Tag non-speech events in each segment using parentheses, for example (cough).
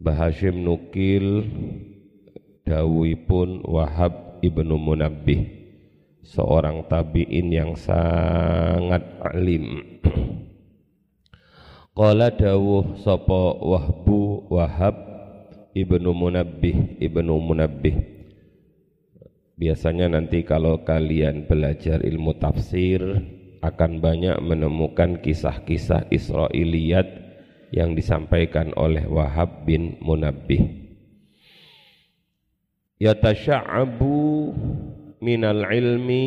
Bahashim nukil dawuhipun Wahab ibnu Munabbih seorang tabi'in yang sangat alim. (clears throat) Qala dawuh sapa Wahbu Wahab ibnu Munabbih ibnu Munabbih. Biasanya nanti kalau kalian belajar ilmu tafsir akan banyak menemukan kisah-kisah Israiliyat yang disampaikan oleh Wahab bin Munabbih. Yatasha'abu minal ilmi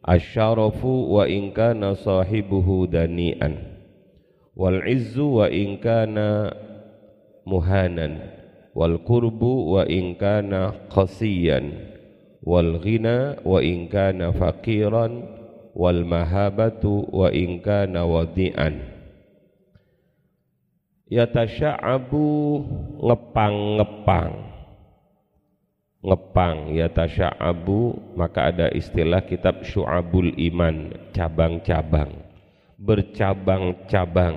asyarafu wa in kana sahibuhu dani'an wal izzu wa in kana muhanan wal qurbu wa in kana qasiyan wal ghina wa in kana faqiran wal mahabatu wa in kana wadi'an yatasha'abu ngepang-ngepang ngepang yatasha'abu maka ada istilah kitab syu'abul iman cabang-cabang. Bercabang-cabang.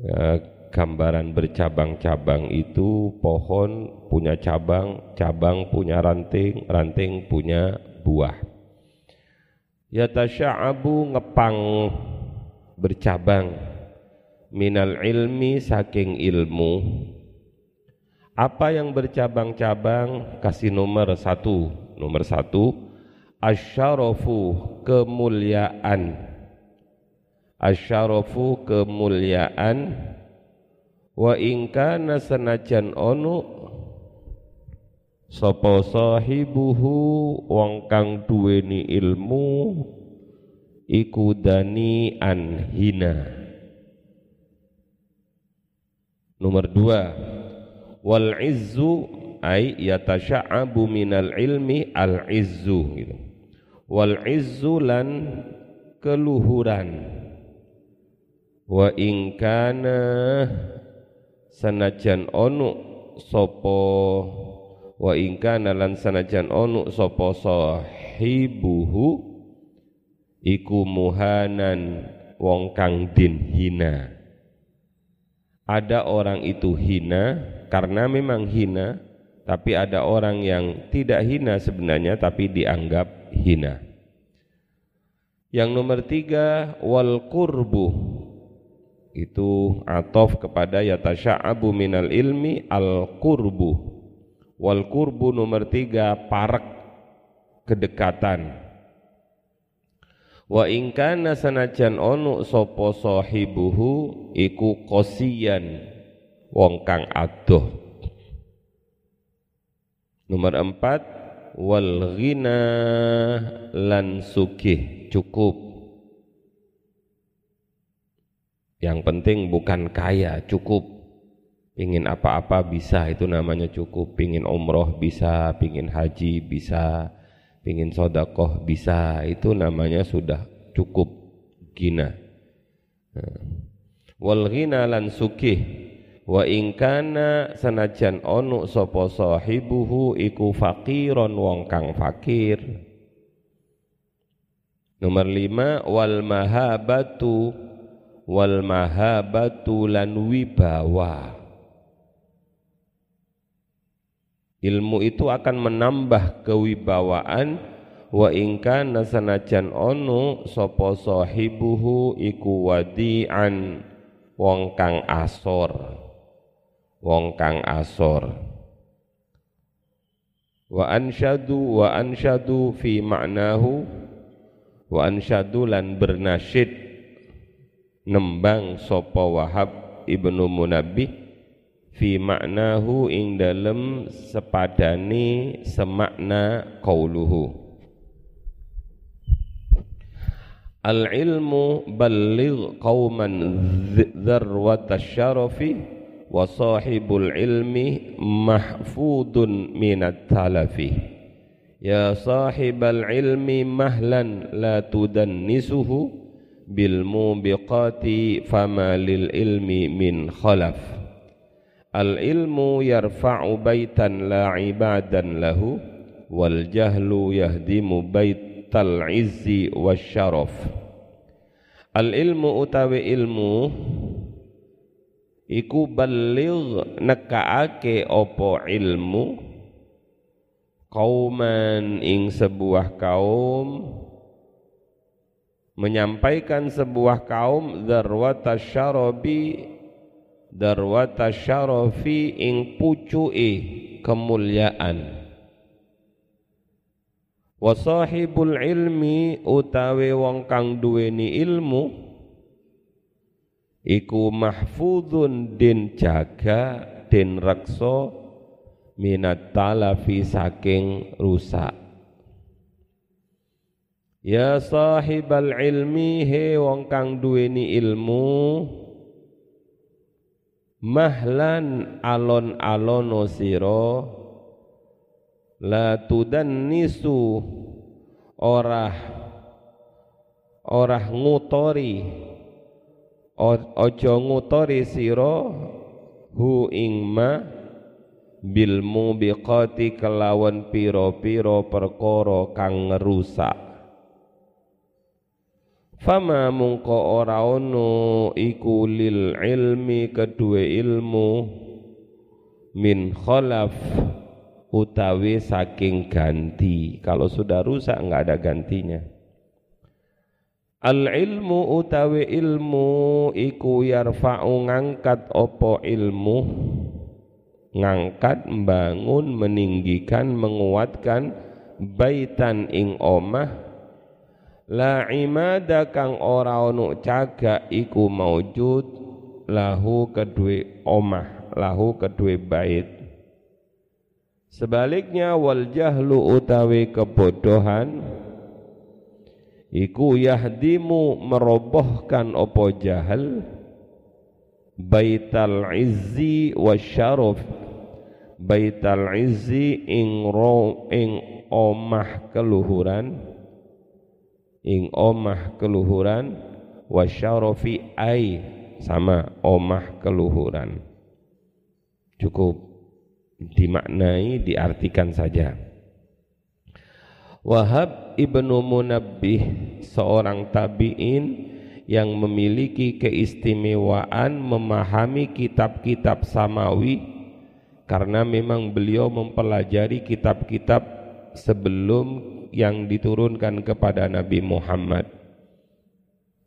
Ya, gambaran bercabang-cabang itu pohon punya cabang, cabang punya ranting, ranting punya buah. Yatasya'abu ngepang bercabang minal ilmi saking ilmu. Apa yang bercabang-cabang kasih nomor satu. Nomor satu, asyarafu kemuliaan. Asyarafu kemuliaan wa ingkana senajan onu sapa sahibuhu wong kang duweni ilmu iku dani an hina nomor dua. Wal izzu ay yatasha'abu minal ilmi al izzu gitu. Wal izzu lan keluhuran. Wa ingkana sanajan onu sopo. Wa ingka nalan sanajan onu sopo sahibuhu iku muhanan wong kang din hina ada orang itu hina karena memang hina tapi ada orang yang tidak hina sebenarnya tapi dianggap hina. Yang nomor tiga wal kurbu itu atof kepada yatasya'abu minal ilmi al qurbu. Wal qurbu nomor tiga parak kedekatan wa ingkana sanajan onu sopo sahibuhu iku kosian wong kang adoh nomor empat wal ghina lan sukih cukup Yang penting bukan kaya, cukup. Pingin apa-apa bisa, itu namanya cukup. Pingin umroh bisa, pingin haji bisa, pingin sodakoh bisa, itu namanya sudah cukup gina. Nah. Wal ghina lan sukih wa ingkana sanajan onu sopo sahibuhu iku fakiron wong kang fakir. Nomor lima wal mahabatu wal mahabatu lan wibawa ilmu itu akan menambah kewibawaan. Wa ingka nasanajan onu sopo sahibuhu iku wadi'an. Wong kang asor. Wong kang asor. Wa ansyadu wa ansyadu fi ma'nahu. Wa ansyadu lan bernasyid. Nembang sapa Wahab ibnu Munabbih fi maknahu ing dalem sepadani semakna qauluhu. Al ilmu balligh qauman dzarwata syarafi wa sahibul ilmi mahfudun minat talafi. Ya sahibal ilmi mahlan la tudannisuhu bil mubiqati fama lil ilmi min khalaf al ilmu yarfa'u baitan la ibadan lahu wal jahlu yahdimu baital izzi wasyaraf al ilmu utawi ilmu iku baligh nekaake opo ilmu kauman ing sebuah kaum menyampaikan sebuah kaum darwata syarabi darwata syarafi ing pucuke kemuliaan. Wa sahibul ilmi utawi wong kang duweni ilmu iku mahfudun din jaga din reksa minat talafi saking rusak. Ya sahibal ilmi he wong kang duweni ilmu mahlan alon-alono sira la tudannisu ora ora ngutori ojo ngutori sira hu ing ma bil mubiqati kelawan piro-piro perkara kang ngerusak Fama mungko ora ono iku lil ilmi kedua ilmu min khalaf utawi saking ganti. Kalau sudah rusak nggak ada gantinya. Al ilmu utawi ilmu iku yarfa'u ngangkat opo ilmu ngangkat membangun meninggikan menguatkan baitan ing omah La imada kang ora ono cagak iku maujud lahu kedue omah, lahu kedue bait. Sebaliknya wal jahlu utawi kebodohan iku yahdimu merobohkan opo jahal baital izzi wasyaraf baital izzi ing ro ing omah keluhuran ing omah keluhuran wasyarafi ai sama omah keluhuran. Cukup dimaknai diartikan saja. Wahab ibnu Munabbih seorang tabi'in yang memiliki keistimewaan memahami kitab-kitab samawi karena memang beliau mempelajari kitab-kitab sebelum yang diturunkan kepada Nabi Muhammad.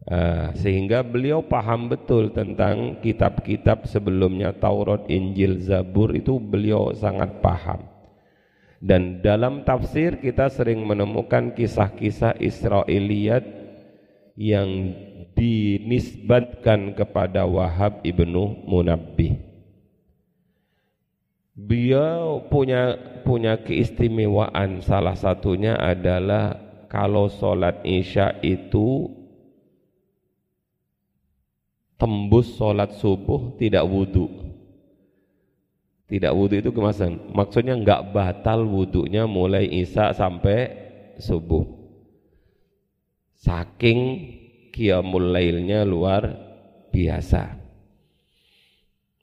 Uh, sehingga beliau paham betul tentang kitab-kitab sebelumnya Taurat, Injil, Zabur itu beliau sangat paham. Dan dalam tafsir kita sering menemukan kisah-kisah Israiliyat yang dinisbatkan kepada Wahab ibnu Munabbih Beliau punya punya keistimewaan. Salah satunya adalah kalau sholat isya itu tembus sholat subuh tidak wudhu tidak wudhu itu kemasan. Maksudnya nggak batal wudhunya mulai isya sampai subuh. Saking qiyamul lailnya luar biasa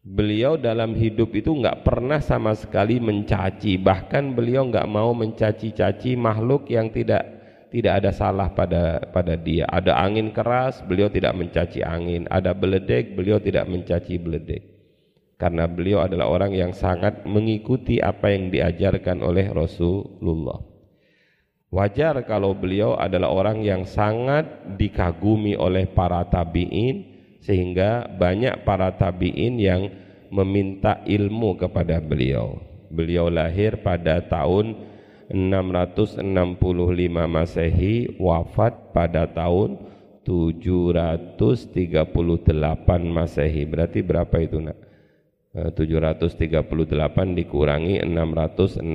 Beliau dalam hidup itu nggak pernah sama sekali mencaci, bahkan beliau nggak mau mencaci-caci makhluk yang tidak tidak ada salah pada pada dia. Ada angin keras, beliau tidak mencaci angin. Ada beledek, beliau tidak mencaci beledek. Karena beliau adalah orang yang sangat mengikuti apa yang diajarkan oleh Rasulullah. Wajar kalau beliau adalah orang yang sangat dikagumi oleh para tabi'in sehingga banyak para tabi'in yang meminta ilmu kepada beliau. Beliau lahir pada tahun 665 Masehi, wafat pada tahun 738 Masehi. Berarti berapa itu, Nak? 738 eh, dikurangi 665.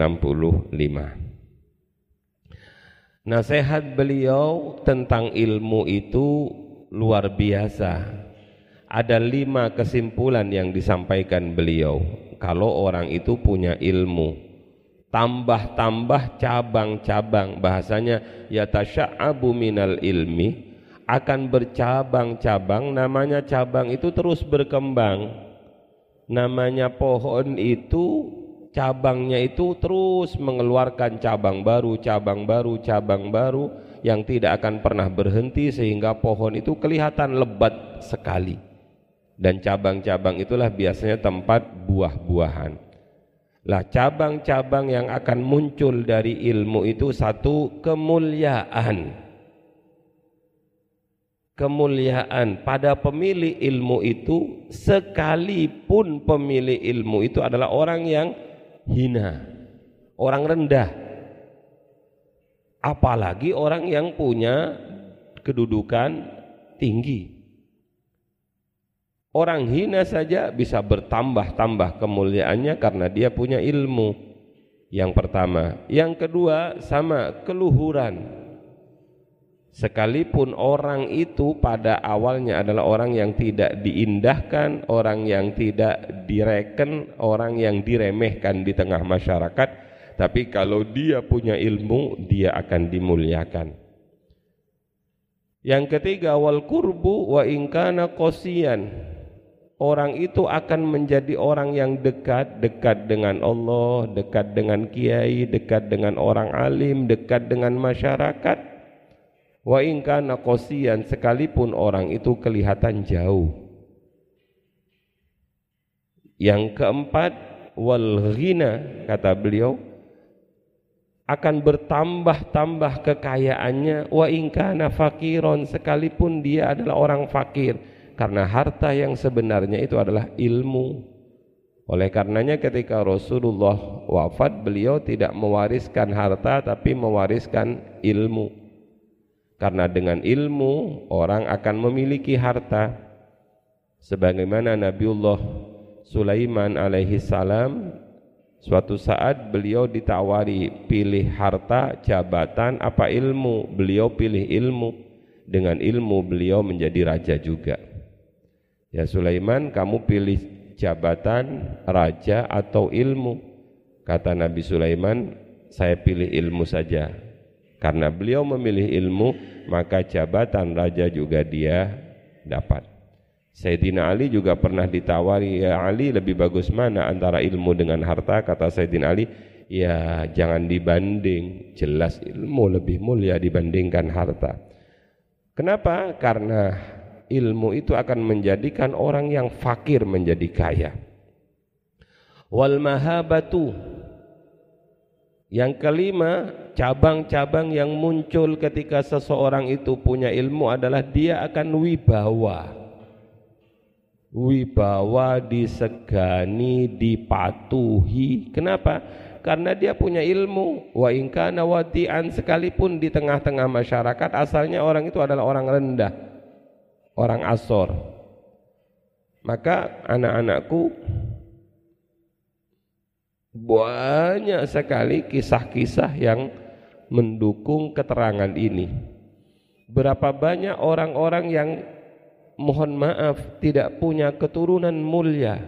Nasihat beliau tentang ilmu itu luar biasa ada lima kesimpulan yang disampaikan beliau. Kalau orang itu punya ilmu tambah-tambah cabang-cabang bahasanya yatasya'abu minal ilmi akan bercabang-cabang namanya cabang itu terus berkembang. Namanya pohon itu cabangnya itu terus mengeluarkan cabang baru cabang baru cabang baru yang tidak akan pernah berhenti sehingga pohon itu kelihatan lebat sekali Dan cabang-cabang itulah biasanya tempat buah-buahan. Lah cabang-cabang yang akan muncul dari ilmu itu satu kemuliaan. Kemuliaan pada pemilik ilmu itu sekalipun pemilik ilmu itu adalah orang yang hina, orang rendah. Apalagi orang yang punya kedudukan tinggi. Orang hina saja bisa bertambah-tambah kemuliaannya karena dia punya ilmu. Yang pertama, yang kedua sama keluhuran. Sekalipun orang itu pada awalnya adalah orang yang tidak diindahkan, orang yang tidak direken, orang yang diremehkan di tengah masyarakat, tapi kalau dia punya ilmu, dia akan dimuliakan. Yang ketiga wal kurbu wa ingkana qosiyan orang itu akan menjadi orang yang dekat, dekat dengan Allah, dekat dengan kiai, dekat dengan orang alim, dekat dengan masyarakat. Wa in kana qasiyan sekalipun orang itu kelihatan jauh. Yang keempat wal ghina kata beliau akan bertambah-tambah kekayaannya wa in kana fakiron sekalipun dia adalah orang fakir karena harta yang sebenarnya itu adalah ilmu. Oleh karenanya ketika Rasulullah wafat beliau tidak mewariskan harta tapi mewariskan ilmu. Karena dengan ilmu orang akan memiliki harta. Sebagaimana Nabiullah Sulaiman alaihi salam suatu saat beliau ditawari pilih harta, jabatan apa ilmu? Beliau pilih ilmu. Dengan ilmu beliau menjadi raja juga. Ya Sulaiman kamu pilih jabatan raja atau ilmu? Kata Nabi Sulaiman saya pilih ilmu saja. Karena beliau memilih ilmu maka jabatan raja juga dia dapat. Sayyidina Ali juga pernah ditawari ya Ali lebih bagus mana antara ilmu dengan harta? Kata Sayyidina Ali ya jangan dibanding. Jelas ilmu lebih mulia dibandingkan harta. Kenapa? Karena ilmu itu akan menjadikan orang yang fakir menjadi kaya. Wal mahabatu yang kelima, cabang-cabang yang muncul ketika seseorang itu punya ilmu adalah dia akan wibawa. Wibawa disegani, dipatuhi. Kenapa? Karena dia punya ilmu. Wa ingkana wati'an sekalipun di tengah-tengah masyarakat asalnya orang itu adalah orang rendah orang Asor. Maka anak-anakku banyak sekali kisah-kisah yang mendukung keterangan ini. Berapa banyak orang-orang yang mohon maaf tidak punya keturunan mulia,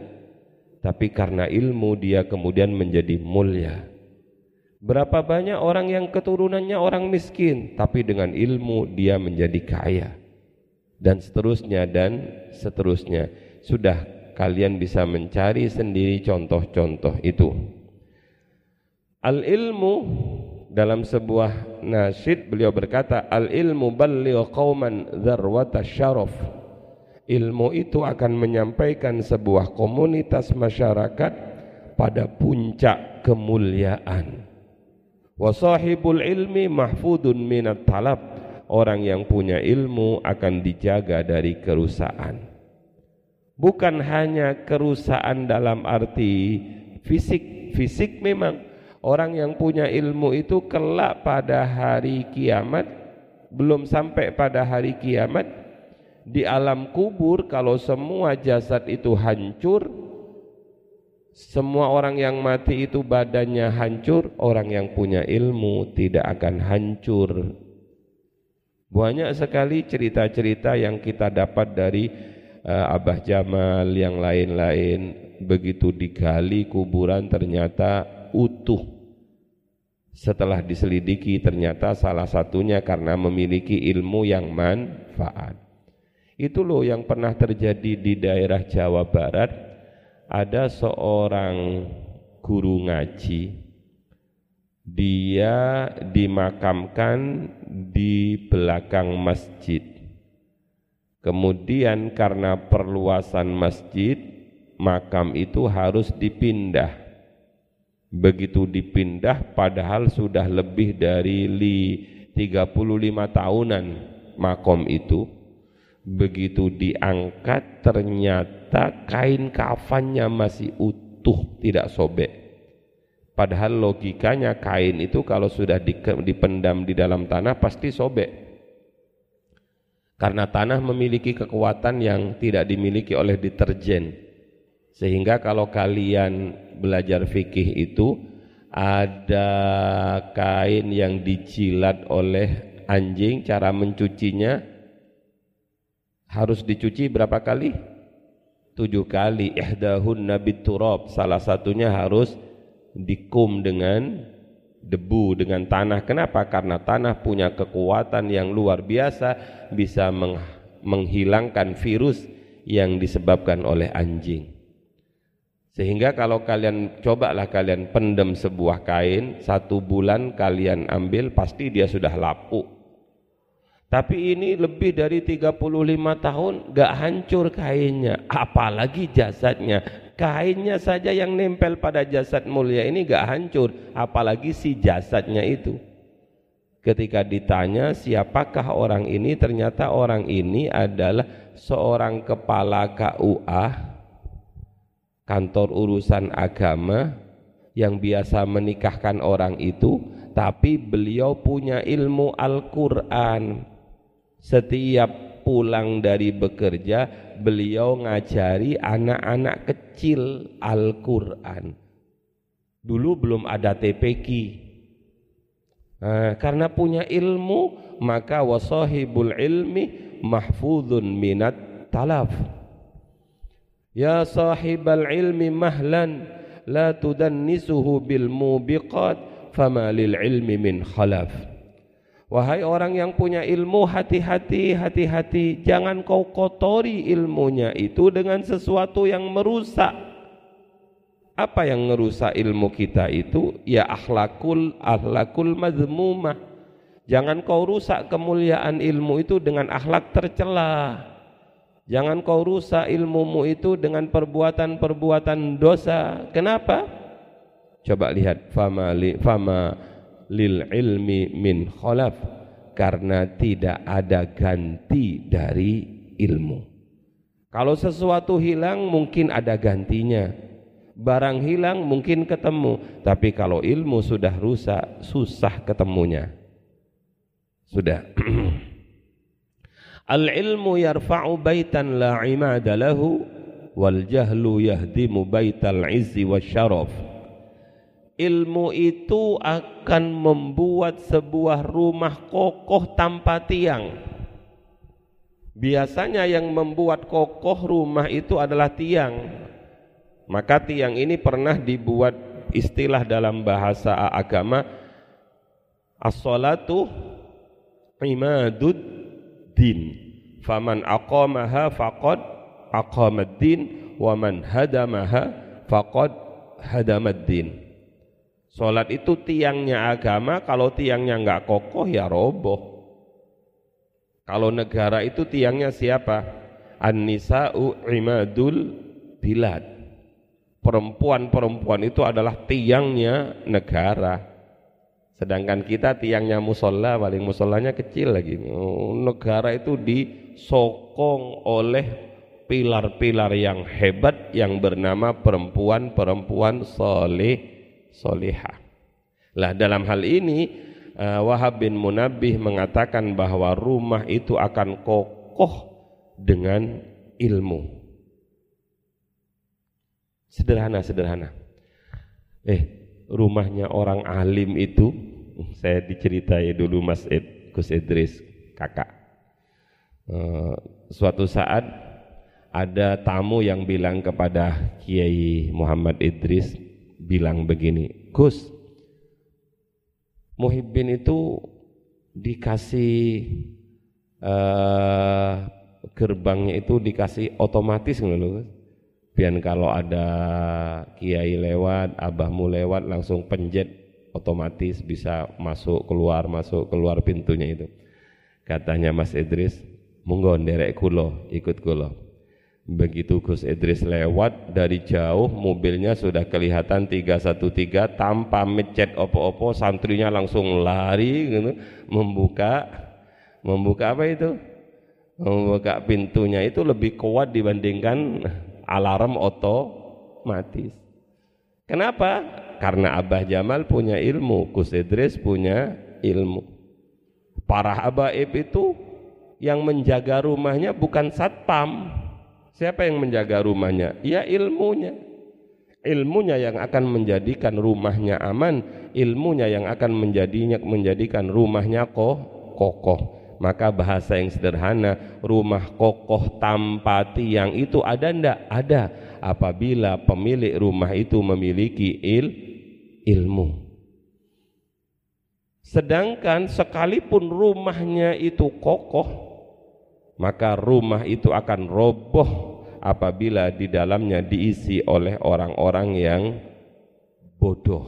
tapi karena ilmu dia kemudian menjadi mulia. Berapa banyak orang yang keturunannya orang miskin, tapi dengan ilmu dia menjadi kaya dan seterusnya dan seterusnya. Sudah kalian bisa mencari sendiri contoh-contoh itu. Al ilmu dalam sebuah nasyid beliau berkata al ilmu balligh qauman dzarwata syaraf. Ilmu itu akan menyampaikan sebuah komunitas masyarakat pada puncak kemuliaan. Wa sahibul ilmi mahfudun minat talab orang yang punya ilmu akan dijaga dari kerusakan. Bukan hanya kerusakan dalam arti fisik, fisik memang orang yang punya ilmu itu kelak pada hari kiamat belum sampai pada hari kiamat di alam kubur kalau semua jasad itu hancur semua orang yang mati itu badannya hancur orang yang punya ilmu tidak akan hancur banyak sekali cerita-cerita yang kita dapat dari uh, Abah Jamal yang lain-lain begitu digali kuburan ternyata utuh. Setelah diselidiki ternyata salah satunya karena memiliki ilmu yang manfaat. Itu loh yang pernah terjadi di daerah Jawa Barat. Ada seorang guru ngaji dia dimakamkan di belakang masjid Kemudian karena perluasan masjid, makam itu harus dipindah. Begitu dipindah padahal sudah lebih dari 35 tahunan makom itu. Begitu diangkat ternyata kain kafannya masih utuh, tidak sobek. Padahal logikanya kain itu kalau sudah dipendam di dalam tanah pasti sobek karena tanah memiliki kekuatan yang tidak dimiliki oleh deterjen. Sehingga kalau kalian belajar fikih itu ada kain yang dijilat oleh anjing, cara mencucinya harus dicuci berapa kali? Tujuh kali. Ihdahun nabi turab. Salah satunya harus dikum dengan debu dengan tanah. Kenapa? Karena tanah punya kekuatan yang luar biasa bisa meng menghilangkan virus yang disebabkan oleh anjing. Sehingga kalau kalian cobalah kalian pendem sebuah kain satu bulan kalian ambil pasti dia sudah lapuk tapi ini lebih dari 35 tahun gak hancur kainnya, apalagi jasadnya. Kainnya saja yang nempel pada jasad mulia ini gak hancur, apalagi si jasadnya itu. Ketika ditanya siapakah orang ini, ternyata orang ini adalah seorang kepala KUA, kantor urusan agama, yang biasa menikahkan orang itu, tapi beliau punya ilmu Al-Quran setiap pulang dari bekerja beliau ngajari anak-anak kecil Al-Quran. Dulu belum ada TPQ nah, karena punya ilmu maka wasahibul ilmi mahfudun minat talaf. Ya sahibal ilmi mahlan la tudannisuhu bil mubiqat fama lil ilmi min khalaf Wahai orang yang punya ilmu, hati-hati, hati-hati. Jangan kau kotori ilmunya itu dengan sesuatu yang merusak. Apa yang merusak ilmu kita itu? Ya akhlakul, akhlakul mazmumah. Jangan kau rusak kemuliaan ilmu itu dengan akhlak tercela. Jangan kau rusak ilmumu itu dengan perbuatan-perbuatan dosa. Kenapa? Coba lihat fama fama lil ilmi min khalaf karena tidak ada ganti dari ilmu. Kalau sesuatu hilang mungkin ada gantinya. Barang hilang mungkin ketemu, tapi kalau ilmu sudah rusak susah ketemunya. Sudah. (clears throat) Al ilmu yarfa'u baitan la imada lahu wal jahlu yahdimu baital izzi wasyaraf. Ilmu itu akan membuat sebuah rumah kokoh tanpa tiang. Biasanya yang membuat kokoh rumah itu adalah tiang. Maka tiang ini pernah dibuat istilah dalam bahasa agama as-salatu imadud din. Faman aqamaha faqad aqamad din wa man hadamaha faqad hadamad din. Sholat itu tiangnya agama, kalau tiangnya nggak kokoh ya roboh. Kalau negara itu tiangnya siapa? An-nisa'u imadul bilad. Perempuan-perempuan itu adalah tiangnya negara. Sedangkan kita tiangnya musola, paling musolanya kecil lagi. Oh, negara itu disokong oleh pilar-pilar yang hebat yang bernama perempuan-perempuan soleh solihah. Lah dalam hal ini uh, Wahab bin Munabbih mengatakan bahwa rumah itu akan kokoh dengan ilmu. Sederhana, sederhana. Eh, rumahnya orang alim itu, saya diceritai dulu Mas Ed, Gus Idris, kakak. Uh, suatu saat ada tamu yang bilang kepada Kiai Muhammad Idris, bilang begini, Gus, Muhibbin itu dikasih uh, gerbangnya itu dikasih otomatis gitu Biar kalau ada kiai lewat, abahmu lewat langsung penjet otomatis bisa masuk keluar masuk keluar pintunya itu. Katanya Mas Idris, Monggo nderek kula, ikut kula. Begitu Gus Idris lewat dari jauh mobilnya sudah kelihatan 313 tanpa mecet opo-opo santrinya langsung lari gitu, membuka membuka apa itu? Membuka pintunya itu lebih kuat dibandingkan alarm otomatis. Kenapa? Karena Abah Jamal punya ilmu, Gus Idris punya ilmu. Para habaib itu yang menjaga rumahnya bukan satpam. Siapa yang menjaga rumahnya? Ya ilmunya. Ilmunya yang akan menjadikan rumahnya aman, ilmunya yang akan menjadinya menjadikan rumahnya koh, kokoh. Maka bahasa yang sederhana, rumah kokoh tanpa tiang itu ada ndak? Ada. Apabila pemilik rumah itu memiliki il, ilmu. Sedangkan sekalipun rumahnya itu kokoh, maka rumah itu akan roboh apabila di dalamnya diisi oleh orang-orang yang bodoh.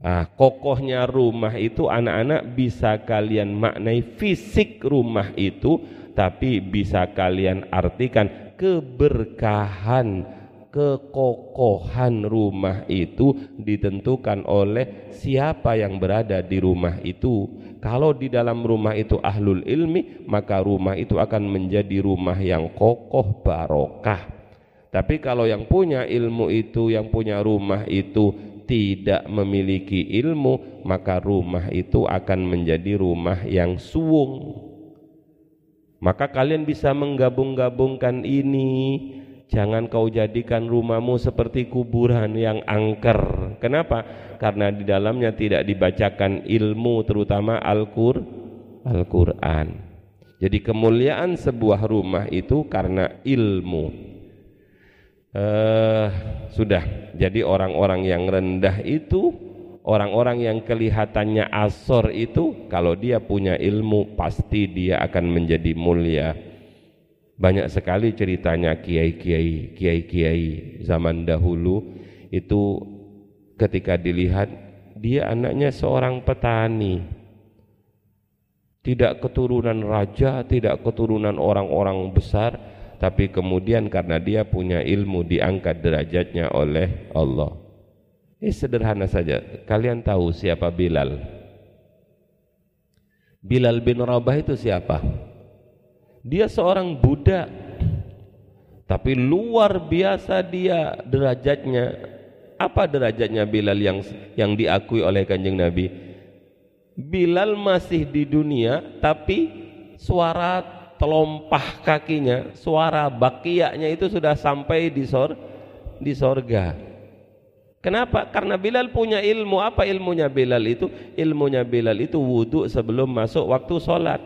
Ah, kokohnya rumah itu anak-anak bisa kalian maknai fisik rumah itu tapi bisa kalian artikan keberkahan kekokohan rumah itu ditentukan oleh siapa yang berada di rumah itu. Kalau di dalam rumah itu ahlul ilmi, maka rumah itu akan menjadi rumah yang kokoh barokah. Tapi kalau yang punya ilmu itu, yang punya rumah itu tidak memiliki ilmu, maka rumah itu akan menjadi rumah yang suwung. Maka kalian bisa menggabung-gabungkan ini Jangan kau jadikan rumahmu seperti kuburan yang angker. Kenapa? Karena di dalamnya tidak dibacakan ilmu terutama Al-Qur'an. Jadi kemuliaan sebuah rumah itu karena ilmu. Uh, sudah. Jadi orang-orang yang rendah itu orang-orang yang kelihatannya asor itu kalau dia punya ilmu pasti dia akan menjadi mulia banyak sekali ceritanya kiai-kiai, kiai-kiai zaman dahulu itu ketika dilihat dia anaknya seorang petani. Tidak keturunan raja, tidak keturunan orang-orang besar, tapi kemudian karena dia punya ilmu diangkat derajatnya oleh Allah. Ini sederhana saja. Kalian tahu siapa Bilal? Bilal bin Rabah itu siapa? Dia seorang budak tapi luar biasa dia derajatnya apa derajatnya Bilal yang yang diakui oleh kanjeng Nabi Bilal masih di dunia tapi suara telompah kakinya suara bakiyaknya itu sudah sampai di sor di sorga Kenapa? Karena Bilal punya ilmu. Apa ilmunya Bilal itu? Ilmunya Bilal itu wudhu sebelum masuk waktu sholat.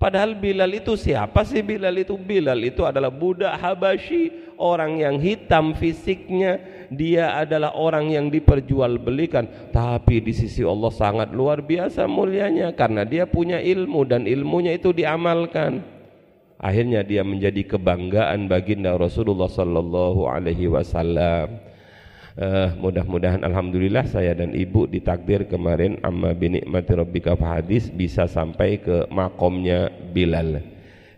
Padahal Bilal itu siapa sih Bilal itu? Bilal itu adalah budak Habasyi, orang yang hitam fisiknya, dia adalah orang yang diperjualbelikan, tapi di sisi Allah sangat luar biasa mulianya karena dia punya ilmu dan ilmunya itu diamalkan. Akhirnya dia menjadi kebanggaan baginda Rasulullah sallallahu alaihi wasallam uh, mudah-mudahan alhamdulillah saya dan ibu ditakdir kemarin amma binikmati rabbika hadis bisa sampai ke makomnya Bilal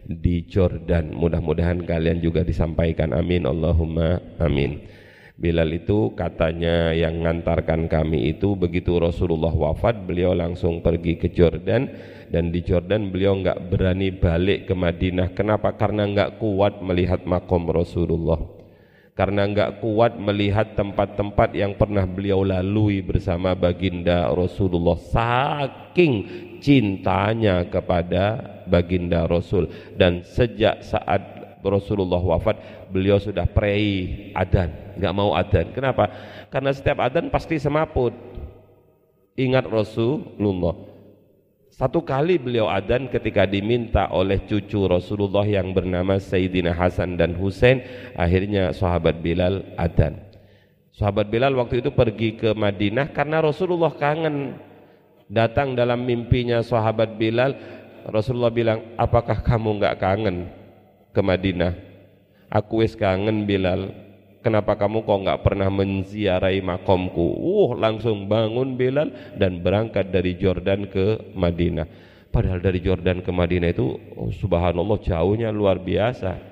di Jordan. Mudah-mudahan kalian juga disampaikan amin Allahumma amin. Bilal itu katanya yang ngantarkan kami itu begitu Rasulullah wafat beliau langsung pergi ke Jordan. Dan di Jordan beliau enggak berani balik ke Madinah. Kenapa? Karena enggak kuat melihat makom Rasulullah karena enggak kuat melihat tempat-tempat yang pernah beliau lalui bersama baginda Rasulullah. Saking cintanya kepada baginda Rasul. Dan sejak saat Rasulullah wafat beliau sudah prei adan. Enggak mau adan. Kenapa? Karena setiap adan pasti semaput. Ingat Rasulullah satu kali beliau adan ketika diminta oleh cucu Rasulullah yang bernama Sayyidina Hasan dan Husain, akhirnya sahabat Bilal adan. Sahabat Bilal waktu itu pergi ke Madinah karena Rasulullah kangen. Datang dalam mimpinya sahabat Bilal, Rasulullah bilang, "Apakah kamu enggak kangen ke Madinah?" Aku wis kangen Bilal, Kenapa kamu kok nggak pernah menziarahi makomku? Uh, langsung bangun Bilal dan berangkat dari Jordan ke Madinah. Padahal dari Jordan ke Madinah itu oh, subhanallah jauhnya luar biasa.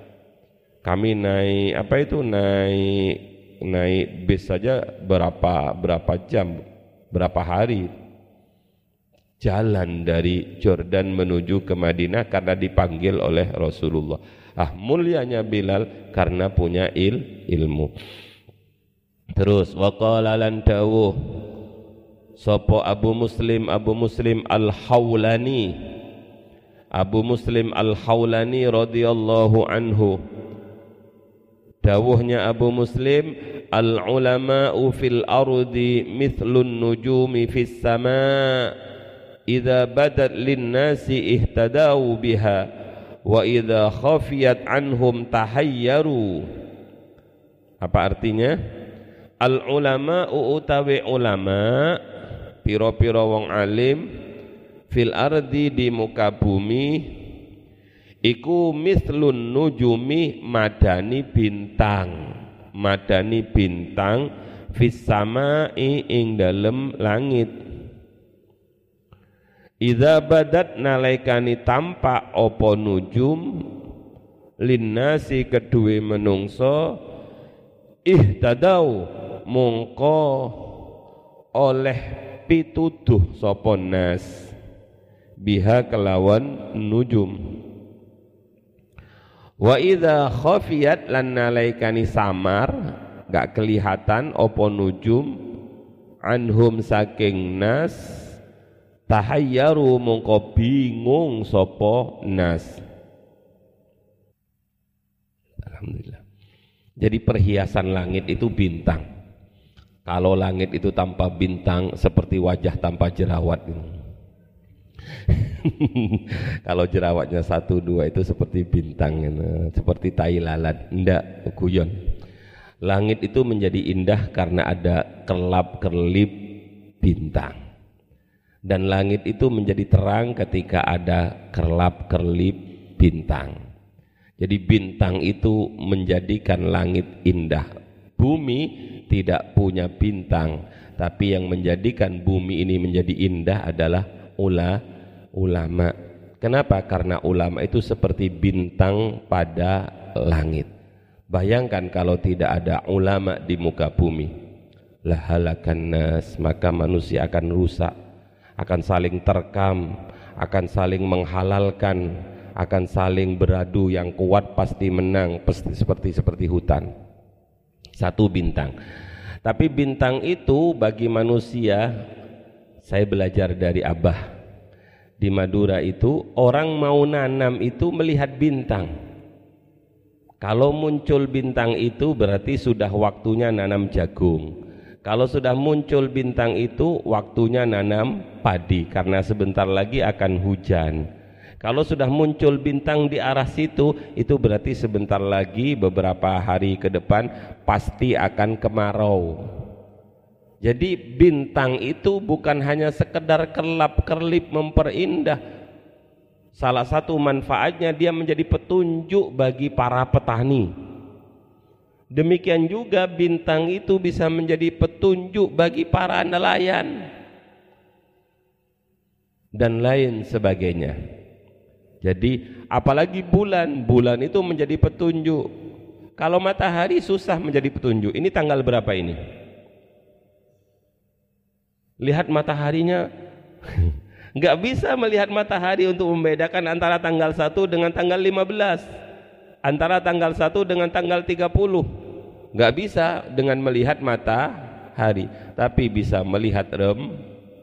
Kami naik apa itu naik naik bis saja berapa berapa jam, berapa hari jalan dari Jordan menuju ke Madinah karena dipanggil oleh Rasulullah. Ah mulianya Bilal karena punya il, ilmu. Terus waqala lan dawuh Sopo Abu Muslim Abu Muslim Al-Hawlani Abu Muslim Al-Hawlani radhiyallahu anhu Dawuhnya Abu Muslim Al-ulama'u fil ardi mithlun nujumi fis sama' Idza badat lin nasi ihtadau biha wa idza khafiyat anhum tahayyaru. Apa artinya? Al ulama utawi ulama piro-piro wong alim fil ardi di muka bumi iku mislun nujumi madani bintang. Madani bintang fis samai ing dalem langit Idza badat nalaikani tampak opo nujum linnasi kedue menungso ihtadau mongko oleh pituduh sapa nas biha kelawan nujum. Wa idza khafiyat lan nalaikani samar gak kelihatan opo nujum anhum saking nas tahayyaru mongko bingung sapa nas Alhamdulillah jadi perhiasan langit itu bintang kalau langit itu tanpa bintang seperti wajah tanpa jerawat. (laughs) Kalau jerawatnya satu dua itu seperti bintang, seperti tai lalat. Tidak, guyon. Langit itu menjadi indah karena ada kelap kerlip bintang. Dan langit itu menjadi terang ketika ada kelap kerlip bintang. Jadi bintang itu menjadikan langit indah. Bumi tidak punya bintang tapi yang menjadikan bumi ini menjadi indah adalah ula, ulama kenapa? karena ulama itu seperti bintang pada langit bayangkan kalau tidak ada ulama di muka bumi lahalakan nas maka manusia akan rusak akan saling terkam akan saling menghalalkan akan saling beradu yang kuat pasti menang pasti seperti seperti hutan satu bintang. Tapi bintang itu bagi manusia, saya belajar dari Abah di Madura itu orang mau nanam itu melihat bintang. Kalau muncul bintang itu berarti sudah waktunya nanam jagung. Kalau sudah muncul bintang itu waktunya nanam padi karena sebentar lagi akan hujan. Kalau sudah muncul bintang di arah situ, itu berarti sebentar lagi beberapa hari ke depan pasti akan kemarau. Jadi bintang itu bukan hanya sekedar kelap-kerlip memperindah. Salah satu manfaatnya dia menjadi petunjuk bagi para petani. Demikian juga bintang itu bisa menjadi petunjuk bagi para nelayan dan lain sebagainya. Jadi apalagi bulan, bulan itu menjadi petunjuk. Kalau matahari susah menjadi petunjuk. Ini tanggal berapa ini? Lihat mataharinya (laughs) nggak bisa melihat matahari untuk membedakan antara tanggal 1 dengan tanggal 15 antara tanggal 1 dengan tanggal 30 nggak bisa dengan melihat matahari tapi bisa melihat rem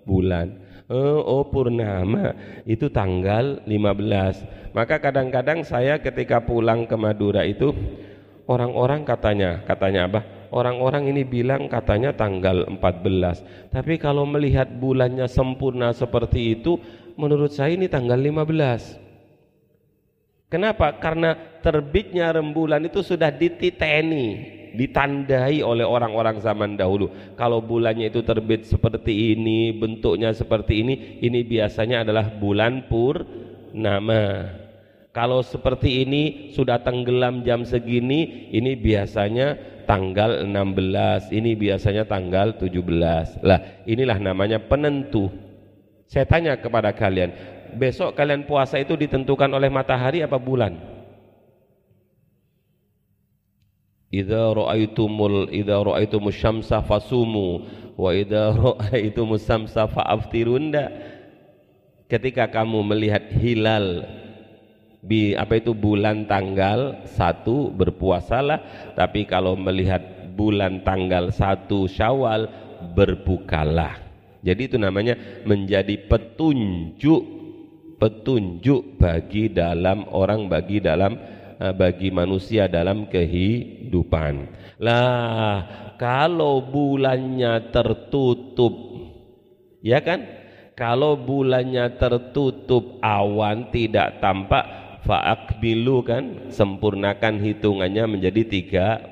bulan. Oh, oh purnama. Itu tanggal 15 maka kadang-kadang saya ketika pulang ke Madura itu orang-orang katanya katanya apa? Orang-orang ini bilang katanya tanggal 14 tapi kalau melihat bulannya sempurna seperti itu menurut saya ini tanggal 15 Kenapa? Karena terbitnya rembulan itu sudah dititeni ditandai oleh orang-orang zaman dahulu. Kalau bulannya itu terbit seperti ini, bentuknya seperti ini, ini biasanya adalah bulan pur nama. Kalau seperti ini sudah tenggelam jam segini, ini biasanya tanggal 16, ini biasanya tanggal 17. Lah, inilah namanya penentu. Saya tanya kepada kalian, besok kalian puasa itu ditentukan oleh matahari apa bulan? Idza ra'aitumul idza ra'aitumus syamsa fasumu wa idza ra'aitumus syamsa fa'aftirunda. Ketika kamu melihat hilal bi apa itu bulan tanggal satu berpuasalah tapi kalau melihat bulan tanggal satu Syawal berbukalah jadi itu namanya menjadi petunjuk petunjuk bagi dalam orang bagi dalam bagi manusia dalam kehidupan. Lah, kalau bulannya tertutup ya kan? Kalau bulannya tertutup awan tidak tampak faakbilu kan? Sempurnakan hitungannya menjadi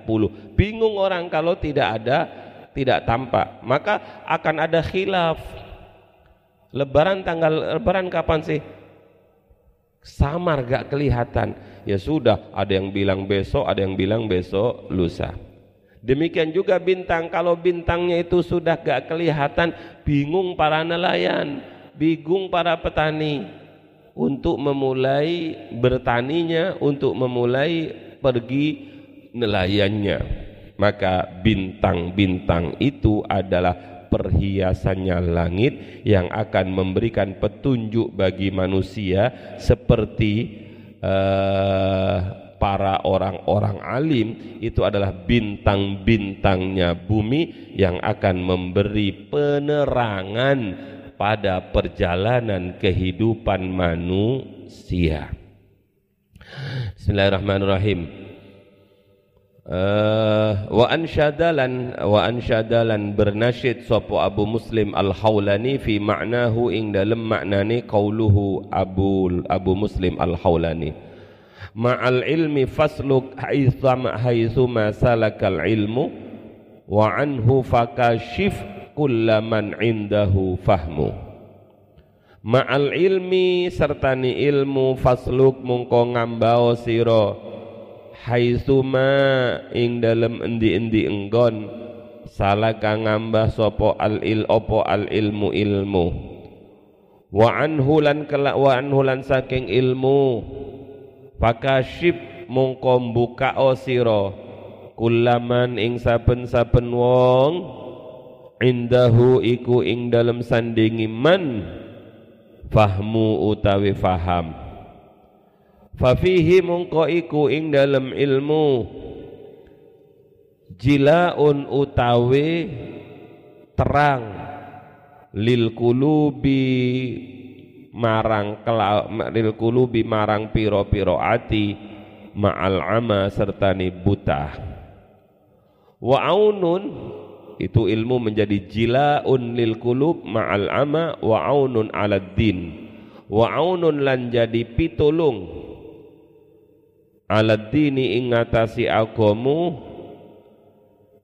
30 bingung orang kalau tidak ada tidak tampak. Maka akan ada khilaf. Lebaran tanggal lebaran kapan sih samar gak kelihatan. Ya sudah ada yang bilang besok ada yang bilang besok lusa. Demikian juga bintang kalau bintangnya itu sudah gak kelihatan bingung para nelayan bingung para petani. Untuk memulai bertaninya untuk memulai pergi nelayannya. Maka bintang-bintang itu adalah perhiasannya langit yang akan memberikan petunjuk bagi manusia seperti uh, para orang-orang alim itu adalah bintang-bintangnya bumi yang akan memberi penerangan pada perjalanan kehidupan manusia. Bismillahirrahmanirrahim. Uh, wa ansyadalan wa ansyadalan bernasyid sapa Abu Muslim Al-Haulani fi ma'nahu ing dalem maknane qauluhu Abu Abu Muslim Al-Haulani ma'al ilmi fasluk haitsama haitsuma salakal ilmu wa anhu fakashif kullaman indahu fahmu. Ma'al ilmi sertani ilmu fasluk mungko ngambao sira haitsuma ing dalem endi-endi enggon salaka ngambah sapa al il opo al ilmu. Ilmu wa anhu lan kala wa anhu lan saking ilmu. Pakashib mongko buka sira kulaman ing saben-saben wong indahu iku ing dalem sandingi man fahmu utawi faham Fafihi mungko iku ing dalam ilmu. Jilaun utawi terang. Lil kulubi marang lil kulubi marang piro-piro ati ma'al ama sertani buta. Wa aunun itu ilmu menjadi jilaun lil kulub ma'al ama wa aunun ala din. Wa aunun lan jadi pitulung ala dini ing ngatasi agamu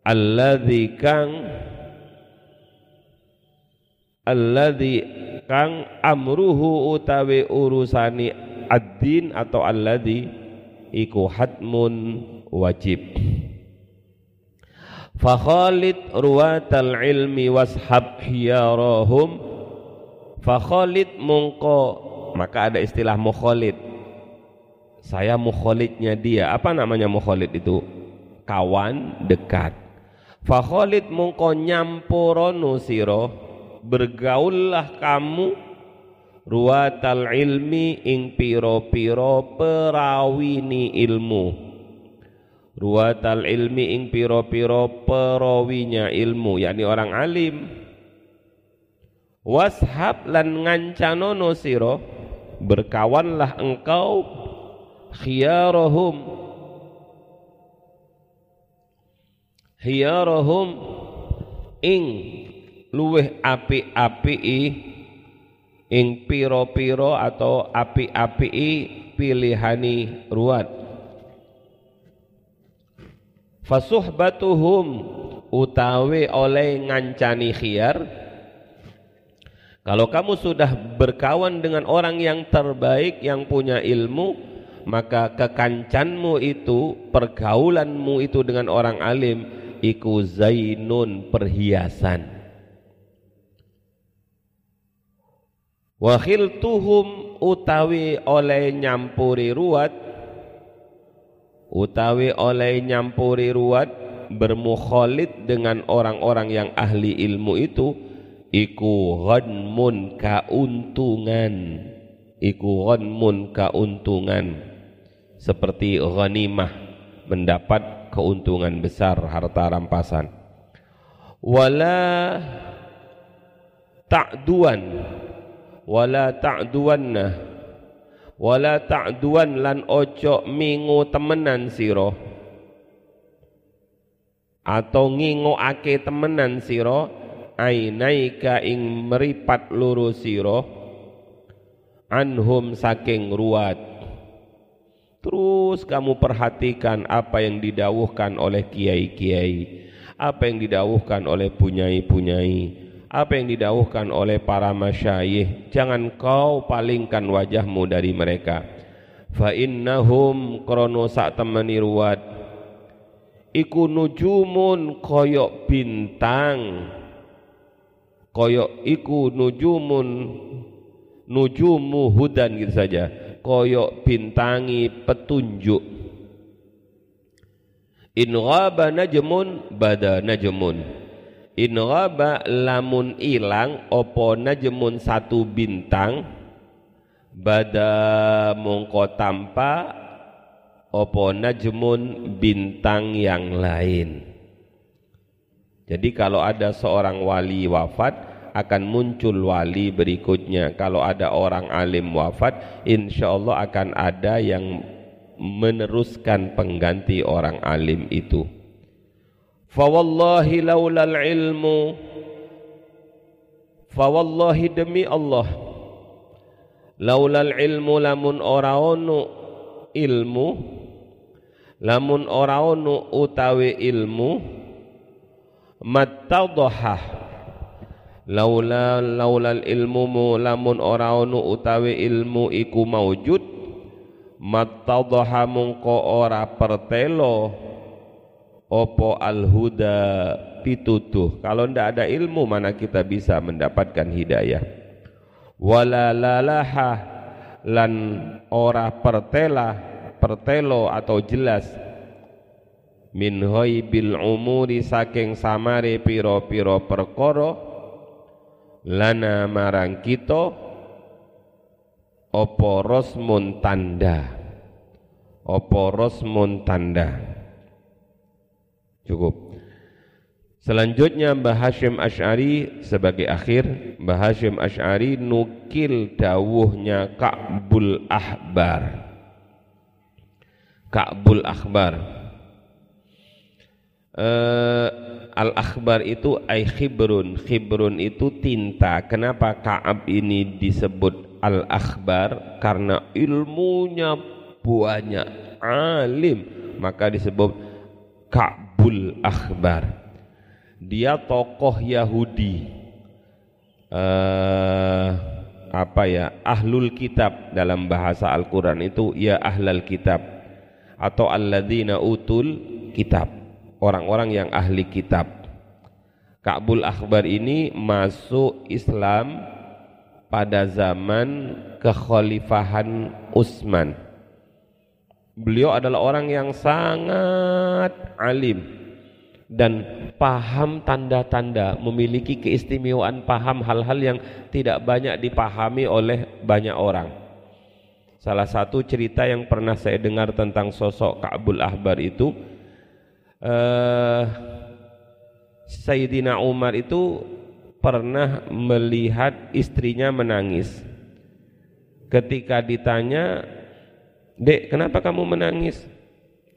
alladzi kang alladzi kang amruhu utawi urusani ad-din atau alladzi iku hatmun wajib. Fa khalid ruwatal ilmi washab hiyarahum fa khalid mungko maka ada istilah mukhalid saya mukholidnya dia. Apa namanya mukholid itu? Kawan dekat. Fakholid mungko nyampurono siro bergaullah kamu ruwatal ilmi ing piro-piro perawini ilmu. Ruwatal ilmi ing piro-piro perawinya ilmu yakni orang alim. Washab lan ngancanono siro berkawanlah engkau khiyarahum. Khiyarahum ing luweh api-api ing piro-piro atau api-api pilihani ruat fasuhbatuhum utawi oleh ngancani khiyar. Kalau kamu sudah berkawan dengan orang yang terbaik yang punya ilmu maka kekancanmu itu pergaulanmu itu dengan orang alim iku zainun perhiasan. Wa khiltuhum utawi oleh nyampuri ruwat utawi oleh nyampuri ruwat bermukhalid dengan orang-orang yang ahli ilmu itu iku ghanmun kauntungan iku ghanmun kauntungan seperti ghanimah mendapat keuntungan besar harta rampasan. Wala ta'duan wala ta'duanna wala ta'duan lan ojo mingu temenan siro atau ngingo ake temenan siro ainaika ing meripat luru siro anhum saking ruat terus kamu perhatikan apa yang didawuhkan oleh kiai-kiai apa yang didawuhkan oleh punyai-punyai apa yang didawuhkan oleh para masyayikh. Jangan kau palingkan wajahmu dari mereka. Fa innahum krono sak temani ruwat. Iku nujumun koyok bintang. Koyok iku nujumun nujumu hudan gitu saja koyok bintangi petunjuk. In ghaba najmun bada najmun. In ghaba lamun ilang opo najmun satu bintang. Bada mongko tanpa opo najmun bintang yang lain. Jadi kalau ada seorang wali wafat akan muncul wali berikutnya. Kalau ada orang alim wafat insya Allah akan ada yang meneruskan pengganti orang alim itu. Fawallahi laulal ilmu. Fawallahi demi Allah. Laulal ilmu lamun ora ono ilmu Lamun ora ono utawi ilmu Mattadhaha Laula laulal ilmu mu lamun ora ono utawi ilmu iku maujud. Mattadhaha mungko ora pertelo. Opo al-huda pitutuh kalau ndak ada ilmu mana kita bisa mendapatkan hidayah? Wala lalaha lan ora pertela pertelo atau jelas. Min bil umuri saking samare piro-piro perkara lana marang kita opo rosmun tanda? Opo rosmun tanda? Cukup. Selanjutnya Mbah Hashim Ash'ari sebagai akhir. Mbah Hashim Ash'ari nukil dawuhnya Ka'bul Ahbar. Ka'bul Akhbar uh, Al-Akhbar itu ay khibrun. Khibrun itu tinta. Kenapa Ka'ab ini disebut Al-Akhbar? Karena ilmunya banyak Alim. Maka disebut Ka'b Abul Akhbar. Dia tokoh Yahudi. Uh, apa ya? Ahlul kitab dalam bahasa Al-Quran itu ya ahlal kitab. Atau alladzina utul kitab orang-orang yang ahli kitab Ka'bul Akhbar ini masuk Islam pada zaman kekhalifahan Utsman Beliau adalah orang yang sangat alim dan paham tanda-tanda, memiliki keistimewaan paham hal-hal yang tidak banyak dipahami oleh banyak orang. Salah satu cerita yang pernah saya dengar tentang sosok Ka'bul Ahbar itu uh, Sayyidina Umar itu pernah melihat istrinya menangis. Ketika ditanya Dek, kenapa kamu menangis?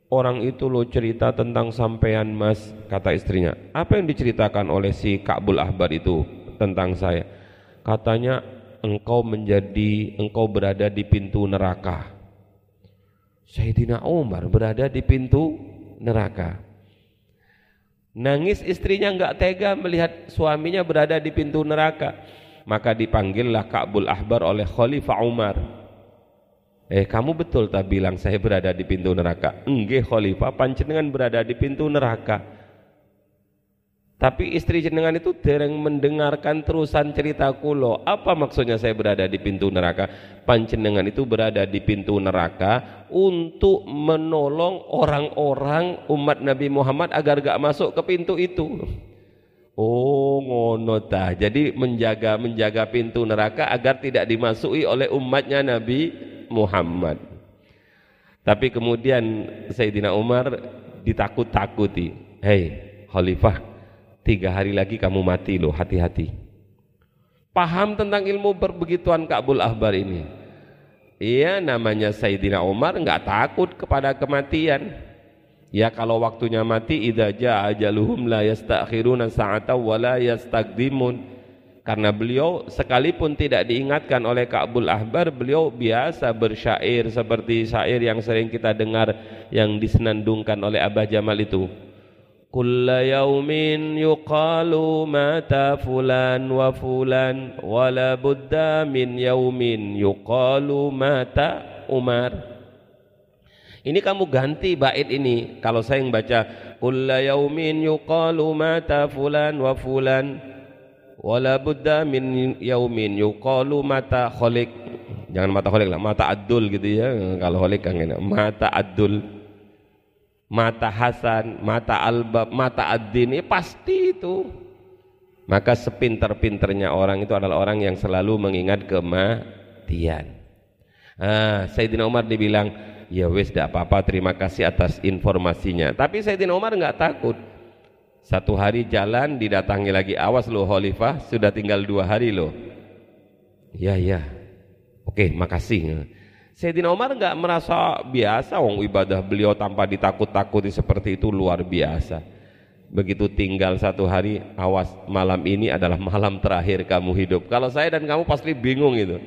Orang itu lo cerita tentang sampean mas, kata istrinya. Apa yang diceritakan oleh si Ka'bul Ahbar itu tentang saya? Katanya, engkau menjadi, engkau berada di pintu neraka. Sayyidina Umar berada di pintu neraka. Nangis istrinya enggak tega melihat suaminya berada di pintu neraka. Maka dipanggillah Ka'bul Ahbar oleh Khalifah Umar Eh kamu betul tak bilang saya berada di pintu neraka? Enggak khalifah panjenengan berada di pintu neraka. Tapi istri jenengan itu dereng mendengarkan terusan cerita kulo. Apa maksudnya saya berada di pintu neraka? Panjenengan itu berada di pintu neraka untuk menolong orang-orang umat Nabi Muhammad agar gak masuk ke pintu itu. Oh ngono ta. Jadi menjaga menjaga pintu neraka agar tidak dimasuki oleh umatnya Nabi Muhammad. Tapi kemudian Sayyidina Umar ditakut-takuti. Hei, Khalifah, tiga hari lagi kamu mati loh hati-hati. Paham tentang ilmu berbegituan Ka'bul Ahbar ini? Iya namanya Sayyidina Umar nggak takut kepada kematian. Ya kalau waktunya mati idza jaa ajaluhum la yastakhiruna sa'ata wa la yastaqdimun. Karena beliau sekalipun tidak diingatkan oleh Ka'bul Ahbar beliau biasa bersyair seperti syair yang sering kita dengar yang disenandungkan oleh Abah Jamal itu كل يوم يقال مات فلان وفلان ولا بد من يوم يقال مات Umar ini kamu ganti bait ini kalau saya yang baca kulla yaumin yuqalu mata fulan wa fulan wala budda min yaumin yuqalu mata kholik jangan mata kholik lah mata adul gitu ya kalau kholik kan enak mata adul mata Hasan, mata Albab, mata Ad-Din, ya pasti itu. Maka sepinter-pinternya orang itu adalah orang yang selalu mengingat kematian. Ah, Sayyidina Umar dibilang, ya wes tidak apa-apa, terima kasih atas informasinya. Tapi Sayyidina Umar nggak takut. Satu hari jalan didatangi lagi, awas loh Khalifah, sudah tinggal dua hari loh. Ya ya, oke makasih. Sayyidina Umar nggak merasa biasa wong ibadah beliau tanpa ditakut-takuti seperti itu luar biasa. Begitu tinggal satu hari, awas malam ini adalah malam terakhir kamu hidup. Kalau saya dan kamu pasti bingung itu.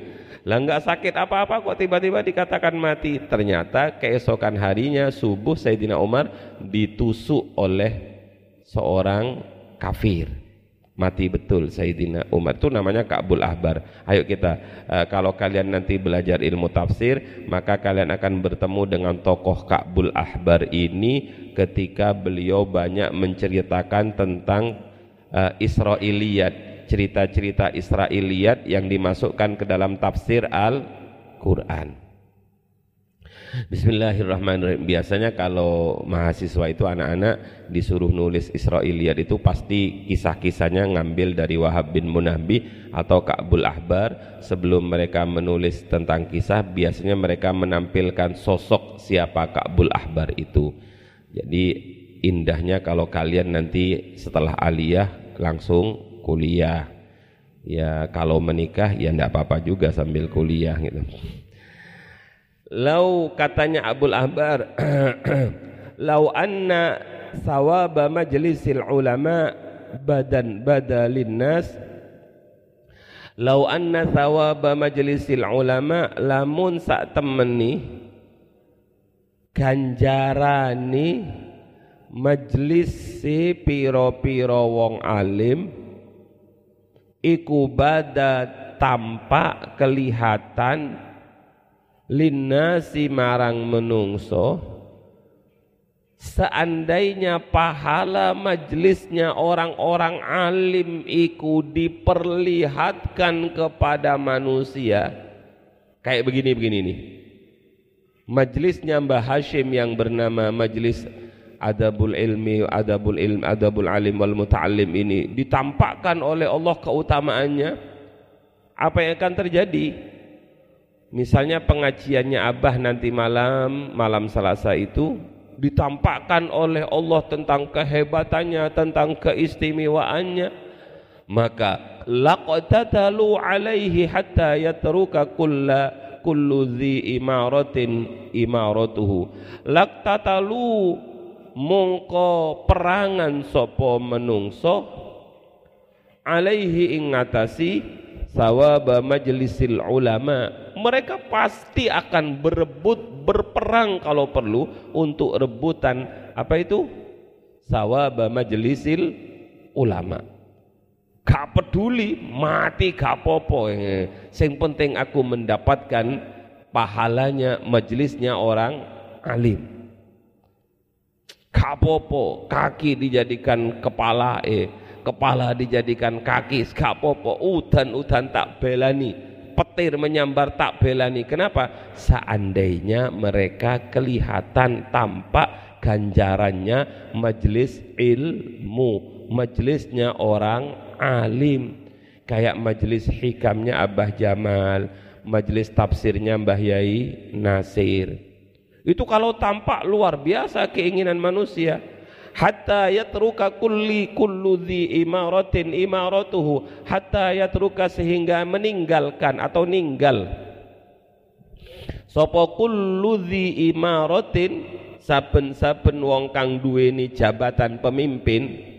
Lah nggak sakit apa-apa kok tiba-tiba dikatakan mati. Ternyata keesokan harinya subuh Sayyidina Umar ditusuk oleh seorang kafir mati betul Sayyidina Umar. Itu namanya Ka'bul Ahbar. Ayo kita uh, kalau kalian nanti belajar ilmu tafsir maka kalian akan bertemu dengan tokoh Ka'bul Ahbar ini ketika beliau banyak menceritakan tentang uh, Israiliyat cerita-cerita Israiliyat yang dimasukkan ke dalam tafsir Al-Quran Bismillahirrahmanirrahim. Biasanya kalau mahasiswa itu anak-anak disuruh nulis Israiliyat itu pasti kisah-kisahnya ngambil dari Wahab bin Munahbi atau Ka'bul Ahbar. Sebelum mereka menulis tentang kisah, biasanya mereka menampilkan sosok siapa Ka'bul Ahbar itu. Jadi indahnya kalau kalian nanti setelah aliyah langsung kuliah. Ya kalau menikah ya enggak apa-apa juga sambil kuliah gitu. Lau katanya Abul Ahbar (clears throat) Lau anna sawaba majlisil ulama badan badalin nas. Lau anna sawaba majlisil ulama lamun sak temeni ganjarani majlis si piro-piro wong alim iku bada tampak kelihatan linnasi marang menungso seandainya pahala majlisnya orang-orang alim iku diperlihatkan kepada manusia kayak begini-begini nih. Majlisnya Mbah Hashim yang bernama majlis adabul ilmi adabul ilm adabul alim wal muta'allim ini ditampakkan oleh Allah keutamaannya apa yang akan terjadi Misalnya pengajiannya Abah nanti malam, malam Selasa itu ditampakkan oleh Allah tentang kehebatannya, tentang keistimewaannya, maka laqtatalu alaihi hatta yatruka kulla kullu dhi imaratin imaratuhu. Mongko perangan sapa menungso alaihi ingatasi sawaba majlisil ulama. Mereka pasti akan berebut berperang kalau perlu untuk rebutan. Apa itu? Sawaba majlisil ulama. Gak peduli mati gak popo yang penting aku mendapatkan pahalanya majelisnya orang alim. Gak popo kaki dijadikan kepala eh kepala dijadikan kaki gak popo udan-udan tak belani. Petir menyambar tak belani. Kenapa? Seandainya mereka kelihatan tampak ganjarannya majelis ilmu majelisnya orang alim. Kayak majelis hikamnya Abah Jamal majelis tafsirnya Mbah Yai Nasir. Itu kalau tampak luar biasa keinginan manusia hatta yatruka kulli kullu dhi imaratin imaratuhu. Hatta yatruka sehingga meninggalkan atau ninggal. Sapa kullu dhi imaratin? Saben-saben wong kang duweni jabatan pemimpin.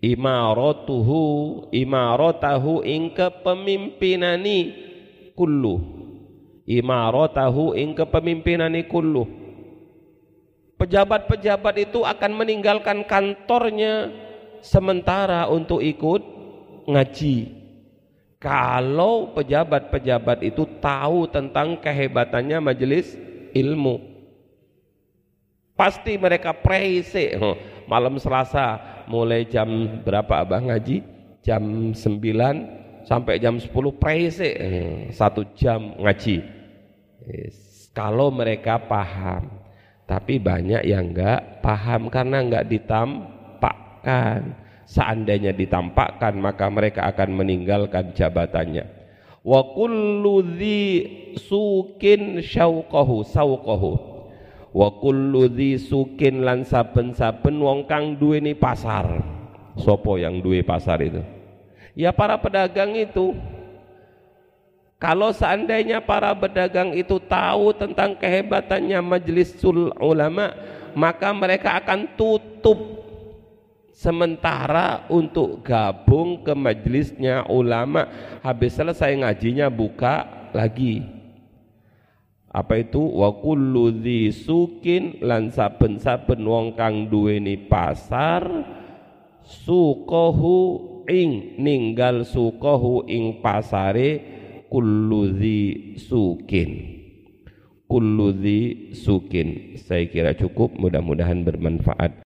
Imaratuhu imaratahu ing kepemimpinani kullu. Imaratahu ing kepemimpinani kullu pejabat-pejabat itu akan meninggalkan kantornya sementara untuk ikut ngaji. Kalau pejabat-pejabat itu tahu tentang kehebatannya majelis ilmu pasti mereka praise malam Selasa mulai jam berapa abah ngaji? Jam 9 sampai jam 10 praise hmm, satu jam ngaji. Kalau mereka paham tapi banyak yang enggak paham karena enggak ditampakkan. Seandainya ditampakkan maka mereka akan meninggalkan jabatannya. Wa kullu dhi sukin syauqahu sauqahu wa kullu dhi sukin lan saben-saben wong kang duweni pasar. Sopo yang duwe pasar itu? Ya para pedagang itu kalau seandainya para pedagang itu tahu tentang kehebatannya majelis ulama maka mereka akan tutup sementara untuk gabung ke majelisnya ulama. Habis selesai ngajinya buka lagi. Apa itu? Wa kullu sukin lan saben-saben wong kang duweni pasar sukohu ing ninggal sukohu ing pasare kullu dhi sukin. Kullu dhi sukin. Saya kira cukup mudah-mudahan bermanfaat